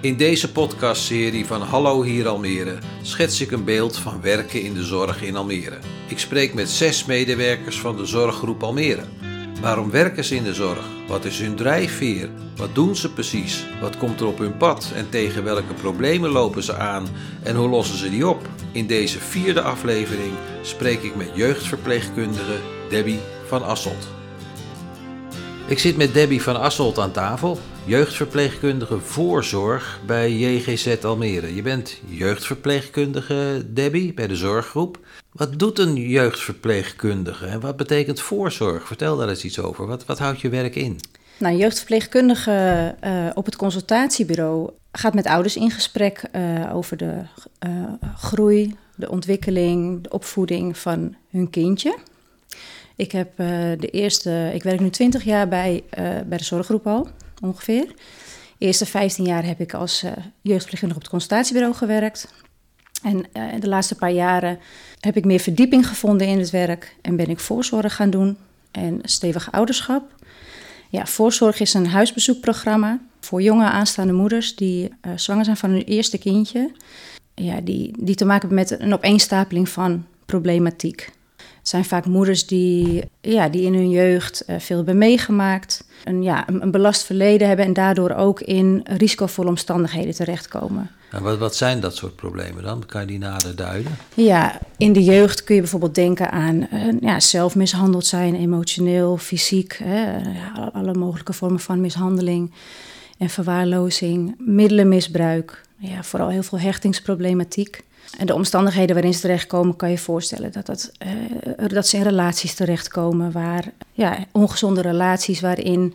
In deze podcastserie van Hallo hier Almere schets ik een beeld van werken in de zorg in Almere. Ik spreek met zes medewerkers van de zorggroep Almere. Waarom werken ze in de zorg? Wat is hun drijfveer? Wat doen ze precies? Wat komt er op hun pad en tegen welke problemen lopen ze aan en hoe lossen ze die op? In deze vierde aflevering spreek ik met jeugdverpleegkundige Debbie van Asselt. Ik zit met Debbie van Asselt aan tafel, jeugdverpleegkundige voorzorg bij JGZ Almere. Je bent jeugdverpleegkundige, Debbie, bij de zorggroep. Wat doet een jeugdverpleegkundige en wat betekent voorzorg? Vertel daar eens iets over. Wat, wat houdt je werk in? Nou, jeugdverpleegkundige uh, op het consultatiebureau gaat met ouders in gesprek uh, over de uh, groei, de ontwikkeling, de opvoeding van hun kindje. Ik heb de eerste, ik werk nu 20 jaar bij, bij de zorggroep al, ongeveer. De eerste 15 jaar heb ik als jeugdverpleegkundige op het consultatiebureau gewerkt. En de laatste paar jaren heb ik meer verdieping gevonden in het werk en ben ik voorzorg gaan doen en stevig ouderschap. Ja, voorzorg is een huisbezoekprogramma voor jonge aanstaande moeders die uh, zwanger zijn van hun eerste kindje. Ja, die, die te maken hebben met een opeenstapeling van problematiek. Het zijn vaak moeders die, ja, die in hun jeugd uh, veel hebben meegemaakt, een, ja, een, belast verleden hebben en daardoor ook in risicovolle omstandigheden terechtkomen. En wat, wat zijn dat soort problemen dan? Kan je die nader duiden? Ja, in de jeugd kun je bijvoorbeeld denken aan uh, ja, zelfmishandeld zijn, emotioneel, fysiek, hè, alle mogelijke vormen van mishandeling en verwaarlozing, middelenmisbruik, ja, vooral heel veel hechtingsproblematiek. En de omstandigheden waarin ze terechtkomen, kan je voorstellen dat, dat, uh, dat ze in relaties terechtkomen waar ja, ongezonde relaties waarin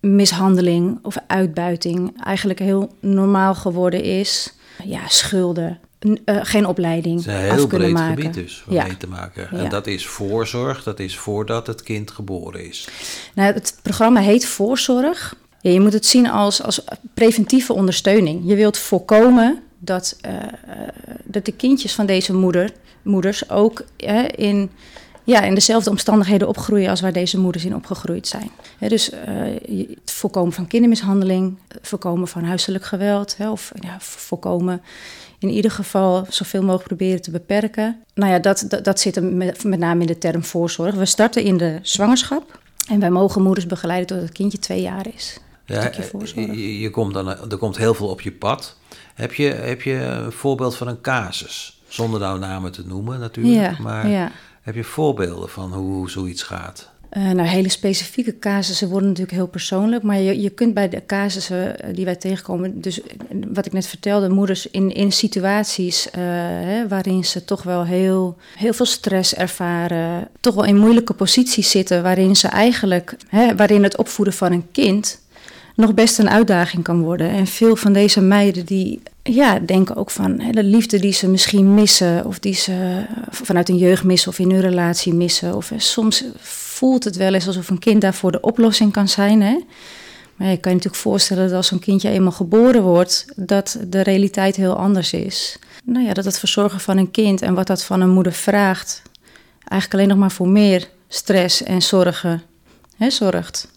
mishandeling of uitbuiting eigenlijk heel normaal geworden is. Ja, schulden, uh, geen opleiding. Het is een heel breed maken. gebied dus om ja. mee te maken. En ja. dat is voorzorg, dat is voordat het kind geboren is. Nou, het programma heet Voorzorg. Ja, je moet het zien als, als preventieve ondersteuning. Je wilt voorkomen dat, uh, dat de kindjes van deze moeder, moeders ook uh, in, ja, in dezelfde omstandigheden opgroeien als waar deze moeders in opgegroeid zijn. Dus het voorkomen van kindermishandeling, voorkomen van huiselijk geweld, of voorkomen in ieder geval zoveel mogelijk proberen te beperken. Nou ja, dat, dat, zit met, met name in de term voorzorg. We starten in de zwangerschap en wij mogen moeders begeleiden tot het kindje twee jaar is. Ja, je, je komt dan, er komt heel veel op je pad. Heb je, heb je een voorbeeld van een casus? Zonder nou namen te noemen natuurlijk. Ja, maar ja. heb je voorbeelden van hoe zoiets gaat? Uh, nou, hele specifieke casussen worden natuurlijk heel persoonlijk. Maar je, je kunt bij de casussen die wij tegenkomen... dus wat ik net vertelde, moeders in, in situaties... Uh, hè, waarin ze toch wel heel, heel veel stress ervaren... toch wel in moeilijke posities zitten... waarin ze eigenlijk... Hè, waarin het opvoeden van een kind nog best een uitdaging kan worden. En veel van deze meiden die ja, denken ook van de liefde die ze misschien missen, of die ze vanuit een jeugd missen of in hun relatie missen. Of soms voelt het wel eens alsof een kind daarvoor de oplossing kan zijn. Hè? Maar je kan je natuurlijk voorstellen dat als zo'n kindje eenmaal geboren wordt, dat de realiteit heel anders is. Nou ja, dat het verzorgen van een kind en wat dat van een moeder vraagt, eigenlijk alleen nog maar voor meer stress en zorgen hè, zorgt.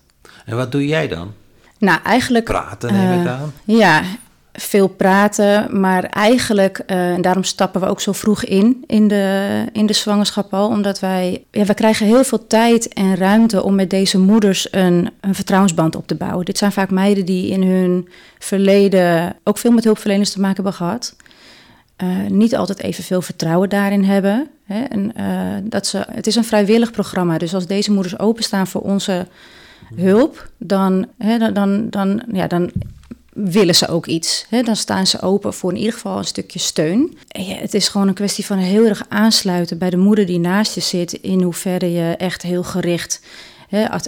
En wat doe jij dan? Nou, eigenlijk. Praten neem ik uh, aan. Ja, veel praten. Maar eigenlijk, uh, en daarom stappen we ook zo vroeg in, in de, in de zwangerschap al. Omdat wij, ja, we krijgen heel veel tijd en ruimte om met deze moeders een, een vertrouwensband op te bouwen. Dit zijn vaak meiden die in hun verleden ook veel met hulpverleners te maken hebben gehad. Uh, niet altijd evenveel vertrouwen daarin hebben. Hè? En, uh, dat ze, het is een vrijwillig programma. Dus als deze moeders openstaan voor onze hulp, dan, hè, dan, dan, ja, dan willen ze ook iets. Hè? Dan staan ze open voor in ieder geval een stukje steun. Ja, het is gewoon een kwestie van heel erg aansluiten bij de moeder die naast je zit. In hoeverre je echt heel gericht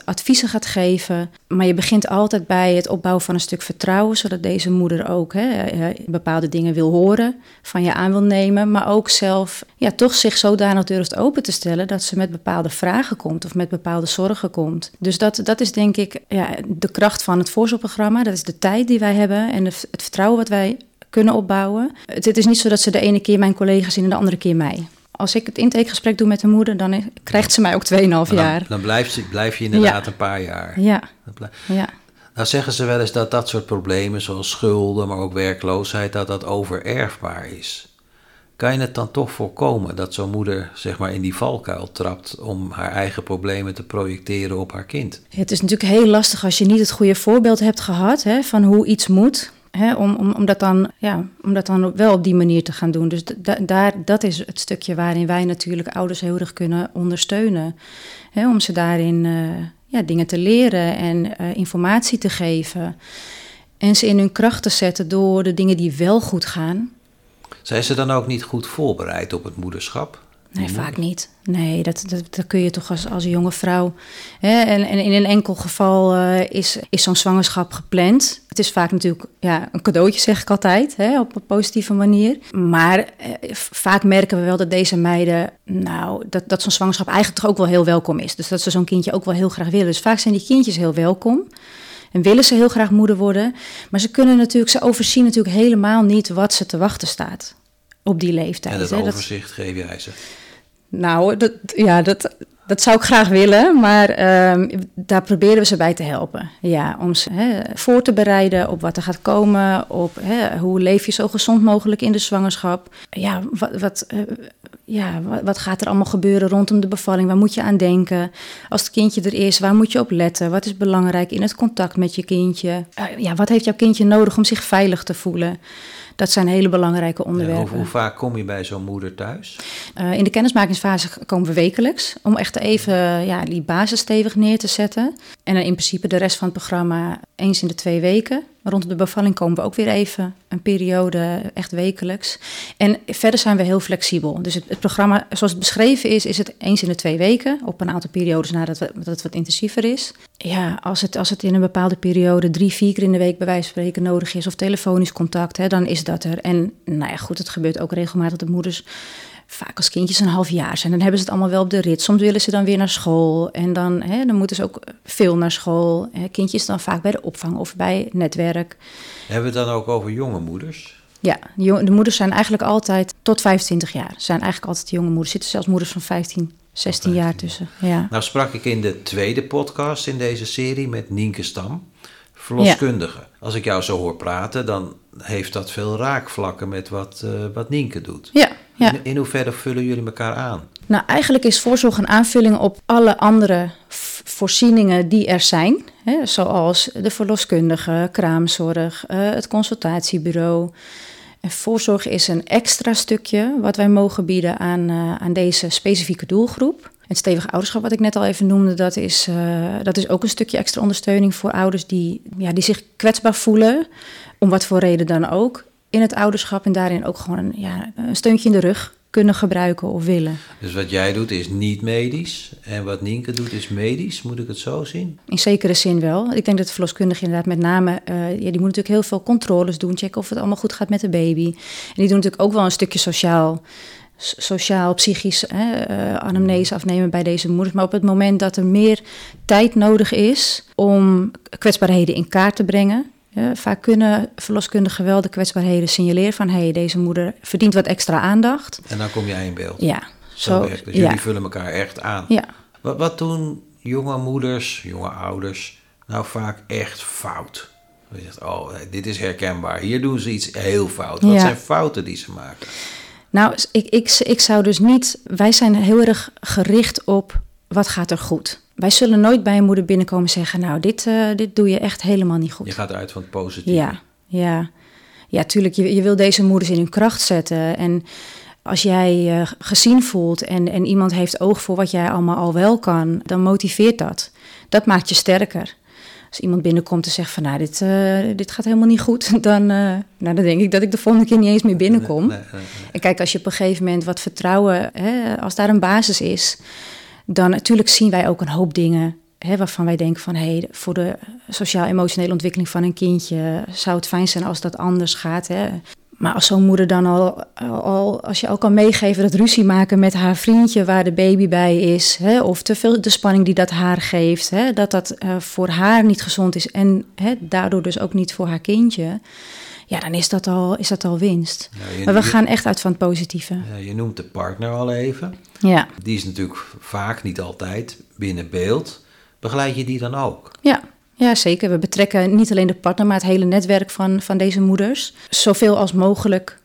adviezen gaat geven. Maar je begint altijd bij het opbouwen van een stuk vertrouwen, zodat deze moeder ook bepaalde dingen wil horen, van je aan wil nemen, maar ook zelf ja, toch zich zodanig durft open te stellen dat ze met bepaalde vragen komt of met bepaalde zorgen komt. Dus dat, dat is denk ik ja, de kracht van het voorzorgprogramma. Dat is de tijd die wij hebben en het vertrouwen wat wij kunnen opbouwen. Het, het is niet zo dat ze de ene keer mijn collega zien en de andere keer mij als ik het intakegesprek doe met de moeder, dan krijgt ze mij ook 2,5 jaar. Dan blijf je, blijf je inderdaad een paar jaar. Ja. ja. Nou zeggen ze wel eens dat dat soort problemen, zoals schulden, maar ook werkloosheid, dat dat overerfbaar is. Kan je het dan toch voorkomen dat zo'n moeder zeg maar in die valkuil trapt om haar eigen problemen te projecteren op haar kind? het is natuurlijk heel lastig als je niet het goede voorbeeld hebt gehad hè, van hoe iets moet. Om, om, dat dan, ja, om dat dan wel op die manier te gaan doen. Dus daar, dat is het stukje waarin wij natuurlijk ouders heel erg kunnen ondersteunen. Om ze daarin uh, ja, dingen te leren en uh, informatie te geven. En ze in hun kracht te zetten door de dingen die wel goed gaan. Zijn ze dan ook niet goed voorbereid op het moederschap? Nee, vaak niet. Nee, dat, dat, dat, kun je toch als, als jonge vrouw. Hè? En, en in een enkel geval uh, is, is zo'n zwangerschap gepland. Het is vaak natuurlijk ja, een cadeautje, zeg ik altijd, hè? op een positieve manier. Maar eh, vaak merken we wel dat deze meiden, nou, dat, dat zo'n zwangerschap eigenlijk toch ook wel heel welkom is. Dus dat ze zo'n kindje ook wel heel graag willen. Dus vaak zijn die kindjes heel welkom. En willen ze heel graag moeder worden. Maar ze kunnen natuurlijk, ze overzien natuurlijk helemaal niet wat ze te wachten staat op die leeftijd. En dat overzicht geef jij ze? Nou, dat, ja, dat, dat zou ik graag willen, maar uh, daar proberen we ze bij te helpen. Ja, om ze voor te bereiden op wat er gaat komen, op hoe leef je zo gezond mogelijk in de zwangerschap. Ja, wat, wat, uh, ja, wat, gaat er allemaal gebeuren rondom de bevalling? Waar moet je aan denken? Als het kindje er is, waar moet je op letten? Wat is belangrijk in het contact met je kindje? Uh, ja, wat heeft jouw kindje nodig om zich veilig te voelen? Dat zijn hele belangrijke onderwerpen. hoe, hoe, vaak kom je bij zo'n moeder thuis? Uh, in de kennismakingsfase komen we wekelijks. Om echt even ja, die basis stevig neer te zetten. En dan in principe de rest van het programma eens in de twee weken. Rond de bevalling komen we ook weer even een periode echt wekelijks. En verder zijn we heel flexibel. Dus het, programma zoals het beschreven is, is het eens in de twee weken. Op een aantal periodes nadat dat het wat intensiever is. Ja, als het, als het in een bepaalde periode drie, vier keer in de week bij wijze van spreken nodig is. Of telefonisch contact, hè, dan is dat er. En nou ja, goed, het gebeurt ook regelmatig dat de moeders vaak als kindjes een half jaar zijn. Dan hebben ze het allemaal wel op de rit. Soms willen ze dan weer naar school. En dan, hè, dan moeten ze ook veel naar school. Kindjes dan vaak bij de opvang of bij netwerk. Hebben we het dan ook over jonge moeders? Ja, de moeders zijn eigenlijk altijd tot 25 jaar. Zijn eigenlijk altijd jonge moeders. Er zitten zelfs moeders van 15, 16 jaar tussen. Ja. Nou sprak ik in de tweede podcast in deze serie met Nienke Stam, verloskundige. Als ik jou zo hoor praten, dan heeft dat veel raakvlakken met wat, uh, wat Nienke doet. Ja, ja. In, in hoeverre vullen jullie elkaar aan? Nou, eigenlijk is voorzorg een aanvulling op alle andere voorzieningen die er zijn. Hè, zoals de verloskundige, kraamzorg, uh, het consultatiebureau. En voorzorg is een extra stukje wat wij mogen bieden aan, uh, aan deze specifieke doelgroep. Het stevig ouderschap, wat ik net al even noemde, dat is, uh, dat is ook een stukje extra ondersteuning voor ouders die, ja, die zich kwetsbaar voelen, om wat voor reden dan ook, in het ouderschap. En daarin ook gewoon een, ja, een steuntje in de rug kunnen gebruiken of willen. Dus wat jij doet is niet medisch en wat Nienke doet is medisch, moet ik het zo zien? In zekere zin wel. Ik denk dat de verloskundige inderdaad met name, uh, ja, die moet natuurlijk heel veel controles doen, checken of het allemaal goed gaat met de baby. En die doen natuurlijk ook wel een stukje sociaal sociaal, psychisch hè, uh, anamnese afnemen bij deze moeders. Maar op het moment dat er meer tijd nodig is om kwetsbaarheden in kaart te brengen. vaak kunnen verloskundigen wel de kwetsbaarheden signaleren van hé, hey, deze moeder verdient wat extra aandacht. En dan kom jij in beeld. Ja. Zo, zo Dus jullie vullen elkaar echt aan. Ja. Wat, wat doen jonge moeders, jonge ouders nou vaak echt fout? Je zegt, oh, dit is herkenbaar. Hier doen ze iets heel fout. Wat zijn fouten die ze maken? Nou, ik, ik, ik zou dus niet. Wij zijn heel erg gericht op wat gaat er goed. Wij zullen nooit bij een moeder binnenkomen en zeggen: Nou, dit, uh, dit doe je echt helemaal niet goed. Je gaat uit van het positieve. Ja, ja. Ja, tuurlijk. Je, je wil deze moeders in hun kracht zetten. En als jij uh, gezien voelt en, en iemand heeft oog voor wat jij allemaal al wel kan, dan motiveert dat. Dat maakt je sterker als iemand binnenkomt en zegt van nou, dit, uh, dit gaat helemaal niet goed, dan, uh, nou, dan denk ik dat ik de volgende keer niet eens meer binnenkom. Nee, nee, nee, en kijk, als je op een gegeven moment wat vertrouwen, hè, als daar een basis is, dan natuurlijk zien wij ook een hoop dingen hè, waarvan wij denken van hé, hey, voor de sociaal-emotionele ontwikkeling van een kindje zou het fijn zijn als dat anders gaat. Hè. Maar als zo'n moeder dan al, al, als je al kan meegeven dat ruzie maken met haar vriendje waar de baby bij is, hè, of te veel de spanning die dat haar geeft, hè, dat dat uh, voor haar niet gezond is en hè, daardoor dus ook niet voor haar kindje. ja, dan is dat al, is dat al winst. maar we gaan echt uit van het positieve. Je noemt de partner al even. Ja. Die is natuurlijk vaak, niet altijd, binnen beeld. Begeleid je die dan ook? Ja, ja, zeker. We betrekken niet alleen de partner, maar het hele netwerk van, van deze moeders. Zoveel als mogelijk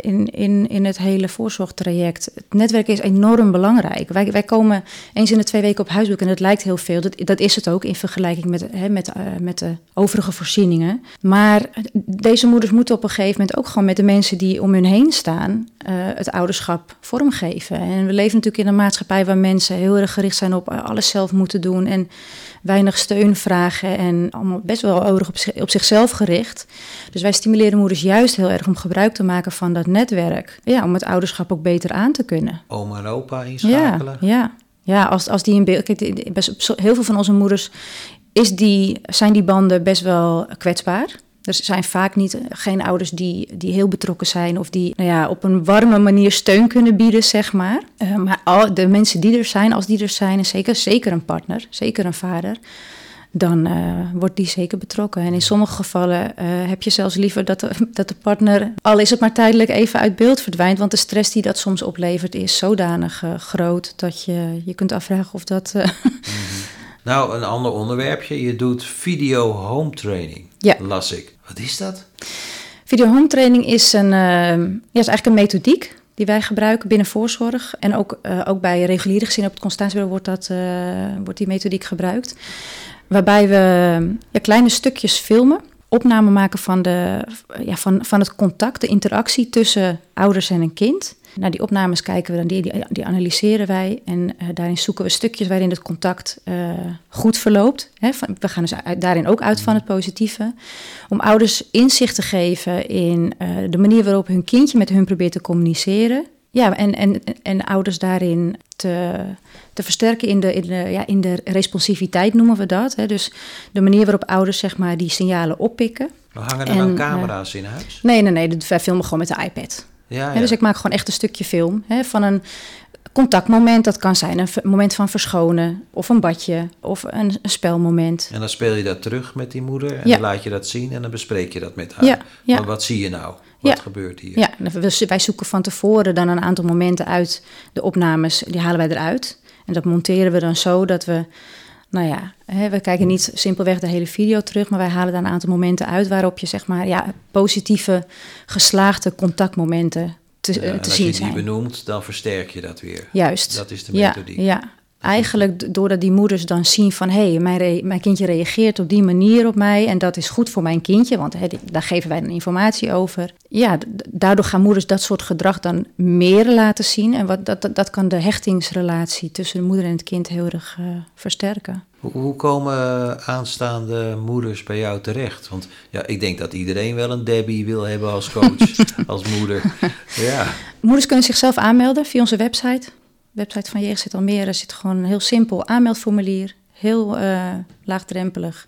in, in, in het hele voorzorgtraject. Het netwerk is enorm belangrijk. Wij, wij komen eens in de twee weken op huisbezoek en dat lijkt heel veel. Dat, dat is het ook in vergelijking met, hè, met, uh, met de overige voorzieningen. Maar deze moeders moeten op een gegeven moment ook gewoon met de mensen die om hun heen staan uh, het ouderschap vormgeven. En we leven natuurlijk in een maatschappij waar mensen heel erg gericht zijn op alles zelf moeten doen en weinig steun vragen en allemaal best wel erg op, op zichzelf gericht. Dus wij stimuleren moeders juist heel erg om gebruik te maken van dat netwerk. Ja, om het ouderschap ook beter aan te kunnen. Oma en opa inschakelen. Ja, ja. ja als, als die in beeld. Kijk, best, heel veel van onze moeders is die, zijn die banden best wel kwetsbaar. Er zijn vaak niet, geen ouders die, die heel betrokken zijn of die nou ja, op een warme manier steun kunnen bieden, zeg maar. Uh, maar al de mensen die er zijn, als die er zijn, en zeker, zeker een partner, zeker een vader, dan uh, wordt die zeker betrokken. En in sommige gevallen uh, heb je zelfs liever dat de, dat de partner, al is het maar tijdelijk, even uit beeld verdwijnt. Want de stress die dat soms oplevert is zodanig groot dat je je kunt afvragen of dat. Mm -hmm. Nou, een ander onderwerpje. Je doet video home training. Ja. Las ik. Wat is dat? Video home training is, een, ja, is eigenlijk een methodiek die wij gebruiken binnen voorzorg. En ook, ook bij reguliere gezinnen op het constatiebureau wordt, dat, wordt die methodiek gebruikt. Waarbij we ja, kleine stukjes filmen, opname maken van, de, ja, van, van het contact, de interactie tussen ouders en een kind. Naar die opnames kijken we dan, die, die, die analyseren wij en uh, daarin zoeken we stukjes waarin het contact uh, goed verloopt. Hè, van, we gaan dus uit, daarin ook uit van het positieve. Om ouders inzicht te geven in uh, de manier waarop hun kindje met hun probeert te communiceren. Ja, en, en, en ouders daarin te, te versterken in de, in, de, ja, in de responsiviteit noemen we dat. Hè. Dus de manier waarop ouders zeg maar, die signalen oppikken. Maar hangen er en, dan camera's in huis? Nee, nee, nee. Wij filmen gewoon met de iPad. Ja, dus ik maak gewoon echt een stukje film hè, van een contactmoment. Dat kan zijn een moment van verschonen of een badje of een, een spelmoment. En dan speel je dat terug met die moeder en Ja. dan laat je dat zien en dan bespreek je dat met haar. Ja, ja. Maar wat zie je nou? Wat Ja. gebeurt hier? Ja, wij zoeken van tevoren dan een aantal momenten uit de opnames. Die halen wij eruit. En dat monteren we dan zo dat we, nou ja, we kijken niet simpelweg de hele video terug, maar wij halen daar een aantal momenten uit waarop je zeg maar, ja, positieve, geslaagde contactmomenten te, Ja, eh, en te als zien je die zijn. benoemt, dan versterk je dat weer. Juist. Dat is de ja, methodiek. ja. Eigenlijk doordat die moeders dan zien van... hé, hey, mijn, mijn kindje reageert op die manier op mij... en dat is goed voor mijn kindje, want daar geven wij dan informatie over. Ja, daardoor gaan moeders dat soort gedrag dan meer laten zien... en wat, dat, dat, dat kan de hechtingsrelatie tussen de moeder en het kind heel erg eh, versterken. Hoe, hoe komen aanstaande moeders bij jou terecht? Want ja, ik denk dat iedereen wel een Debbie wil hebben als coach, als moeder. Ja, Moeders kunnen zichzelf aanmelden via onze website. Website van JGZ Almere zit gewoon een heel simpel aanmeldformulier. Heel eh, laagdrempelig.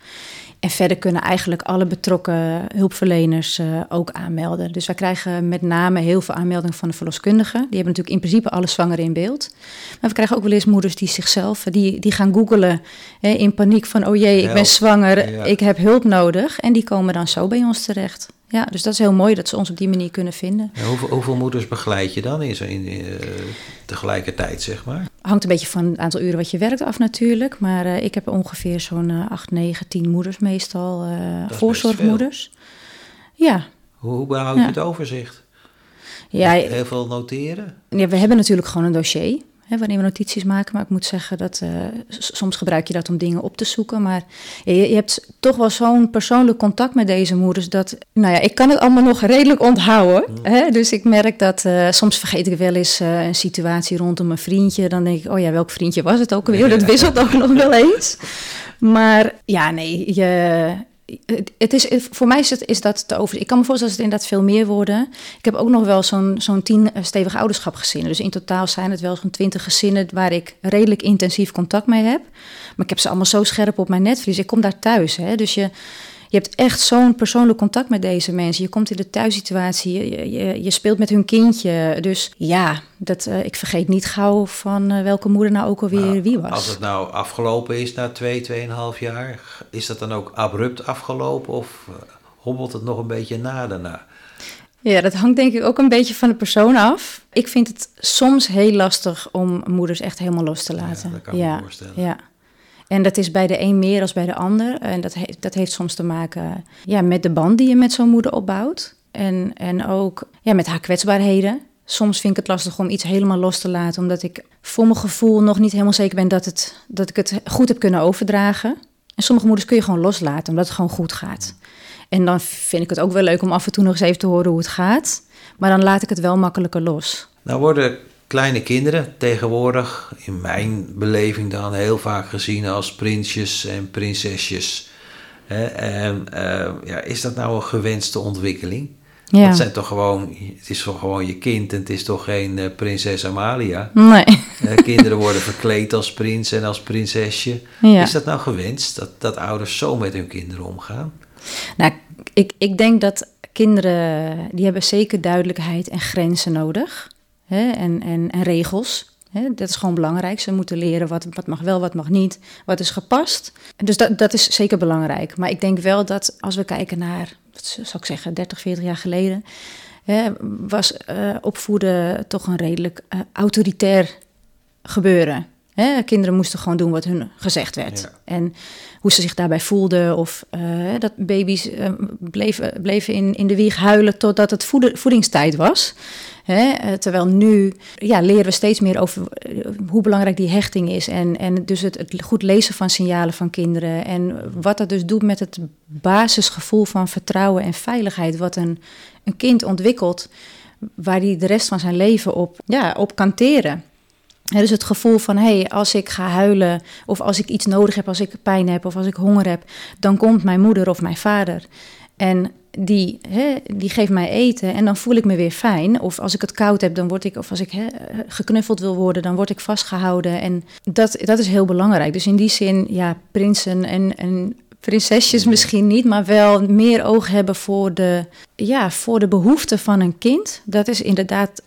En verder kunnen eigenlijk alle betrokken hulpverleners eh, ook aanmelden. Dus wij krijgen met name heel veel aanmeldingen van de verloskundigen. Die hebben natuurlijk in principe alle zwangeren in beeld. Maar we krijgen ook wel eens moeders die zichzelf, die, die gaan googelen hè, in paniek van... oh jee, ik ben zwanger, Ja. ik heb hulp nodig. En die komen dan zo bij ons terecht. Ja, dus dat is heel mooi dat ze ons op die manier kunnen vinden. En hoeveel, hoeveel moeders begeleid je dan in, in, eh, tegelijkertijd, zeg maar? Hangt een beetje van het aantal uren wat je werkt af natuurlijk. Maar eh, ik heb ongeveer zo'n eh 8, 9, 10 moeders meestal. eh, voorzorgmoeders. Ja. Hoe, hoe behoud je Ja. het overzicht? Ja, Heel veel noteren? ja, we hebben natuurlijk gewoon een dossier. Hè, waarin we notities maken. Maar ik moet zeggen dat eh, soms gebruik je dat om dingen op te zoeken. Maar je, je hebt toch wel zo'n persoonlijk contact met deze moeders. Dat, nou ja, ik kan het allemaal nog redelijk onthouden. Hè? Dus ik merk dat eh, soms vergeet ik wel eens eh, een situatie rondom een vriendje. Dan denk ik, oh ja, welk vriendje was het ook alweer? Dat wisselt ook nog wel eens. Maar ja, nee, je, het- is, voor mij is, het, is dat te over. Ik kan me voorstellen dat het inderdaad veel meer worden. Ik heb ook nog wel zo'n tien eh, stevige ouderschapgezinnen. Dus in totaal zijn het wel zo'n twintig gezinnen waar ik redelijk intensief contact mee heb. Maar ik heb ze allemaal zo scherp op mijn netvlies. Ik kom daar thuis. Hè? Dus je, je hebt echt zo'n persoonlijk contact met deze mensen. Je komt in de thuissituatie, je, je, je speelt met hun kindje. Dus ja, dat, eh, ik vergeet niet gauw van eh, welke moeder nou ook alweer Nou, wie was. Als het nou afgelopen is na twee, tweeënhalf jaar, is dat dan ook abrupt afgelopen? Of, eh, hobbelt het nog een beetje na daarna? Ja, dat hangt denk ik ook een beetje van de persoon af. Ik vind het soms heel lastig om moeders echt helemaal los te laten. Ja, dat kan ik me voorstellen. Ja. En dat is bij de een meer als bij de ander. En dat, dat heeft soms te maken ja, met de band die je met zo'n moeder opbouwt. En, en ook ja, met haar kwetsbaarheden. Soms vind ik het lastig om iets helemaal los te laten, omdat ik voor mijn gevoel nog niet helemaal zeker ben dat, het, dat ik het goed heb kunnen overdragen. En sommige moeders kun je gewoon loslaten, omdat het gewoon goed gaat. En dan vind ik het ook wel leuk om af en toe nog eens even te horen hoe het gaat. Maar dan laat ik het wel makkelijker los. Nou worden kleine kinderen tegenwoordig, in mijn beleving dan, heel vaak gezien als prinsjes en prinsesjes. En uh, ja, is dat nou een gewenste ontwikkeling? Ja. Het zijn toch gewoon, het is toch gewoon je kind en het is toch geen uh, prinses Amalia. Nee. Uh, kinderen worden verkleed als prins en als prinsesje. Ja. Is dat nou gewenst dat, dat ouders zo met hun kinderen omgaan? Nou, ik, ik denk dat kinderen, die hebben zeker duidelijkheid en grenzen nodig. Hè? En, en, en regels. Dat is gewoon belangrijk. Ze moeten leren wat, wat mag wel, wat mag niet, wat is gepast. Dus dat, dat is zeker belangrijk. Maar ik denk wel dat als we kijken naar, wat zou ik zeggen, 30, 40 jaar geleden... Was uh, opvoeden toch een redelijk uh, autoritair gebeuren. Hè? Kinderen moesten gewoon doen wat hun gezegd werd. En hoe ze zich daarbij voelden. Of uh, dat baby's uh, bleven, bleven in, in de wieg huilen totdat het voedingstijd was. Hè? Uh, terwijl nu ja, leren we steeds meer over hoe belangrijk die hechting is. En, en dus het, het goed lezen van signalen van kinderen. En wat dat dus doet met het basisgevoel van vertrouwen en veiligheid. Wat een, een kind ontwikkelt waar hij de rest van zijn leven op, ja, op kan teren dus het gevoel van, hé, hey, als ik ga huilen of als ik iets nodig heb, als ik pijn heb of als ik honger heb, dan komt mijn moeder of mijn vader. En die, hè, die geeft mij eten en dan voel ik me weer fijn. Of als ik het koud heb, dan word ik, of als ik hè, geknuffeld wil worden, dan word ik vastgehouden. En dat, dat is heel belangrijk. Dus in die zin, ja, prinsen en, en prinsesjes misschien niet, maar wel meer oog hebben voor de, ja, voor de behoeften van een kind. Dat is inderdaad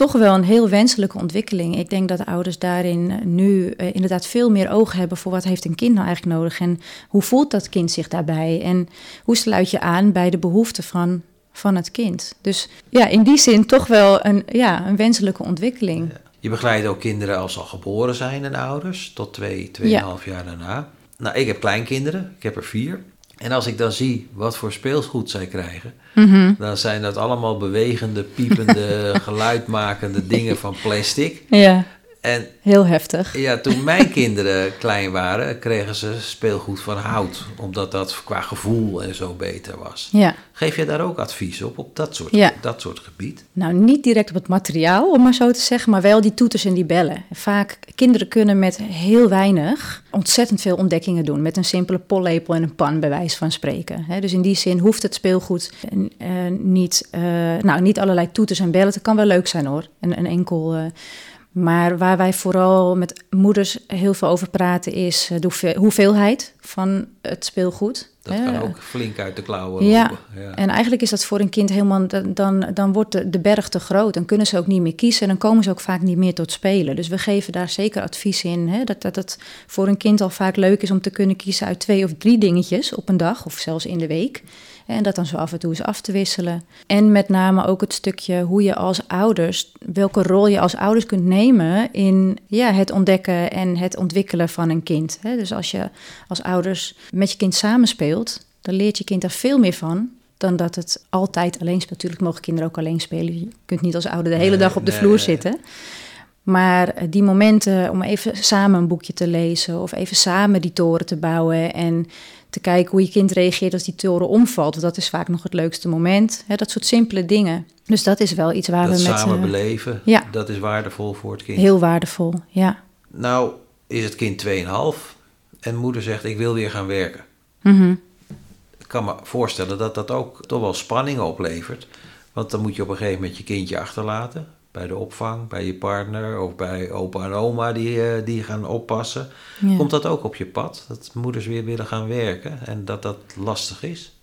toch wel een heel wenselijke ontwikkeling. Ik denk dat ouders daarin nu uh, inderdaad veel meer oog hebben voor wat heeft een kind nou eigenlijk nodig en hoe voelt dat kind zich daarbij en hoe sluit je aan bij de behoeften van, van het kind. Dus ja, in die zin toch wel een, ja, een wenselijke ontwikkeling. Je begeleidt ook kinderen als ze al geboren zijn en ouders, tot twee, tweeënhalf ja. jaar daarna. Nou, ik heb kleinkinderen, ik heb er vier. En als ik dan zie wat voor speelgoed zij krijgen, mhm. dan zijn dat allemaal bewegende, piepende, geluidmakende dingen van plastic. Ja. En, Heel heftig. Ja, toen mijn kinderen klein waren, kregen ze speelgoed van hout. Omdat dat qua gevoel en zo beter was. Ja. Geef je daar ook advies op, op dat soort, ja. dat soort gebied? Nou, niet direct op het materiaal, om maar zo te zeggen. Maar wel die toeters en die bellen. Vaak, kinderen kunnen met heel weinig ontzettend veel ontdekkingen doen. Met een simpele pollepel en een pan, bij wijze van spreken. dus in die zin hoeft het speelgoed uh, niet... Uh, nou, niet allerlei toeters en bellen. Het kan wel leuk zijn hoor. Een, een enkel... Maar waar wij vooral met moeders heel veel over praten is eh, de hoeveelheid van het speelgoed. Dat kan ook flink uit de klauwen ja. Ja, en eigenlijk is dat voor een kind helemaal... Dan, dan wordt de, de berg te groot. Dan kunnen ze ook niet meer kiezen. En dan komen ze ook vaak niet meer tot spelen. Dus we geven daar zeker advies in. Hè? Dat, dat het voor een kind al vaak leuk is om te kunnen kiezen uit twee of drie dingetjes op een dag. Of zelfs in de week. En dat dan zo af en toe eens af te wisselen. En met name ook het stukje hoe je als ouders, welke rol je als ouders kunt nemen in ja, het ontdekken en het ontwikkelen van een kind. Dus als je als ouders met je kind samenspeelt, dan leert je kind er veel meer van dan dat het altijd alleen speelt. Natuurlijk mogen kinderen ook alleen spelen. Je kunt niet als ouder de hele dag op de vloer zitten. Maar eh, die momenten om even samen een boekje te lezen of even samen die toren te bouwen en te kijken hoe je kind reageert als die toren omvalt. Want dat is vaak nog het leukste moment. Hè, dat soort simpele dingen. Dus dat is wel iets waar dat we met... samen beleven, ja. dat is waardevol voor het kind. Heel waardevol, ja. Nou is het kind 2,5 en moeder zegt ik wil weer gaan werken. Mhm. Ik kan me voorstellen dat dat ook toch wel spanningen oplevert. Want dan moet je op een gegeven moment je kindje achterlaten bij de opvang, bij je partner of bij opa en oma die, uh, die gaan oppassen. Komt dat ook op je pad? Dat moeders weer willen gaan werken en dat dat lastig is?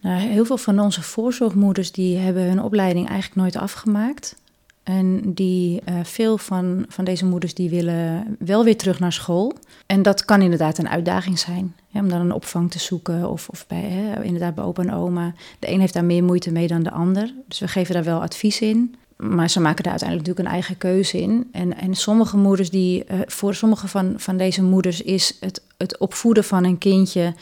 Nou, heel veel van onze voorzorgmoeders die hebben hun opleiding eigenlijk nooit afgemaakt. En die, uh, veel van, van deze moeders die willen wel weer terug naar school. En dat kan inderdaad een uitdaging zijn. Hè, om dan een opvang te zoeken of, of bij, hè, inderdaad bij opa en oma. De een heeft daar meer moeite mee dan de ander. Dus we geven daar wel advies in. Maar ze maken daar uiteindelijk natuurlijk een eigen keuze in. En, en sommige moeders die, uh, voor sommige van, van deze moeders is het, het opvoeden van een kindje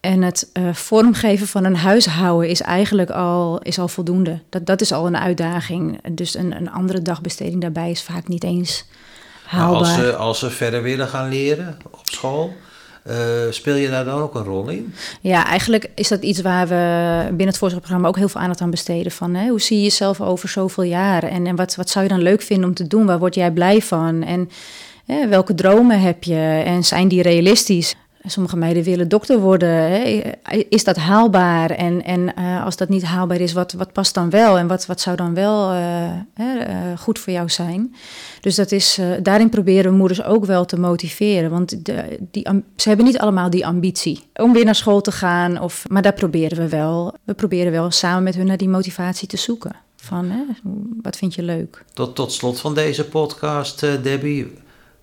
en het uh, vormgeven van een huishouden is eigenlijk al, is al voldoende. Dat, dat is al een uitdaging. Dus een, een andere dagbesteding daarbij is vaak niet eens haalbaar. Als ze, als ze verder willen gaan leren op school, uh, speel je daar dan ook een rol in? Ja, eigenlijk is dat iets waar we binnen het voorzorgprogramma ook heel veel aandacht aan besteden. Van, hè, hoe zie je jezelf over zoveel jaar? En, en wat, wat zou je dan leuk vinden om te doen? Waar word jij blij van? En hè, welke dromen heb je? En zijn die realistisch? Sommige meiden willen dokter worden. Hè? Is dat haalbaar? En, en uh, als dat niet haalbaar is, wat, wat past dan wel? En wat, wat zou dan wel uh, uh, goed voor jou zijn? Dus dat is, daarin proberen moeders ook wel te motiveren. Want die, ze hebben niet allemaal die ambitie om weer naar school te gaan. Of, maar daar proberen we wel. We proberen wel samen met hun naar die motivatie te zoeken. Van, hè, wat vind je leuk? Tot, tot slot van deze podcast, Debbie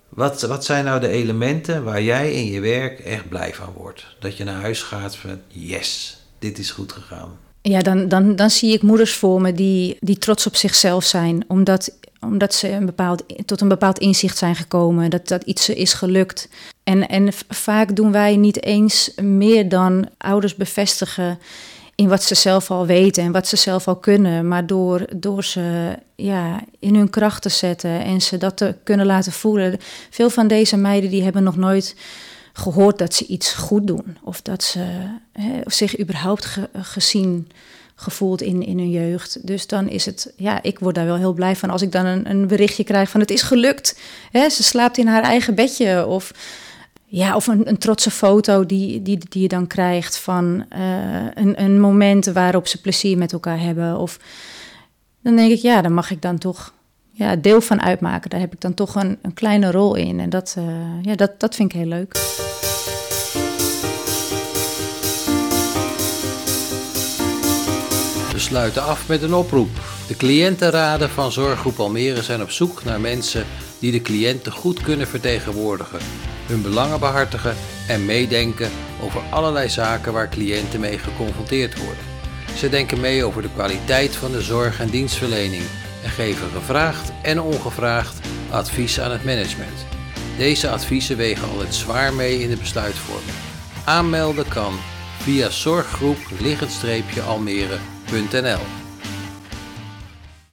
wat, wat zijn nou de elementen waar jij in je werk echt blij van wordt? Dat je naar huis gaat van yes, dit is goed gegaan. Ja, dan, dan, dan zie ik moeders voor me die, die trots op zichzelf zijn. Omdat, omdat ze een bepaald, tot een bepaald inzicht zijn gekomen. Dat, dat iets is gelukt. En, en vaak doen wij niet eens meer dan ouders bevestigen in wat ze zelf al weten en wat ze zelf al kunnen. Maar door, door ze ja, in hun kracht te zetten en ze dat te kunnen laten voelen. Veel van deze meiden die hebben nog nooit gehoord dat ze iets goed doen. Of dat ze hè, zich überhaupt gezien gevoeld in, in hun jeugd. Dus dan is het, ja, ik word daar wel heel blij van als ik dan een, een berichtje krijg van het is gelukt. Hè, ze slaapt in haar eigen bedje of ja, of een, een trotse foto die, die, die je dan krijgt van uh, een, een moment waarop ze plezier met elkaar hebben. Of dan denk ik, ja, daar mag ik dan toch ja, deel van uitmaken. Daar heb ik dan toch een, een kleine rol in. En dat, uh, ja, dat, dat vind ik heel leuk. We sluiten af met een oproep. De cliëntenraden van Zorggroep Almere zijn op zoek naar mensen die de cliënten goed kunnen vertegenwoordigen, hun belangen behartigen en meedenken over allerlei zaken waar cliënten mee geconfronteerd worden. Ze denken mee over de kwaliteit van de zorg en dienstverlening en geven gevraagd en ongevraagd advies aan het management. Deze adviezen wegen altijd zwaar mee in de besluitvorming. Aanmelden kan via zorggroep-almere.nl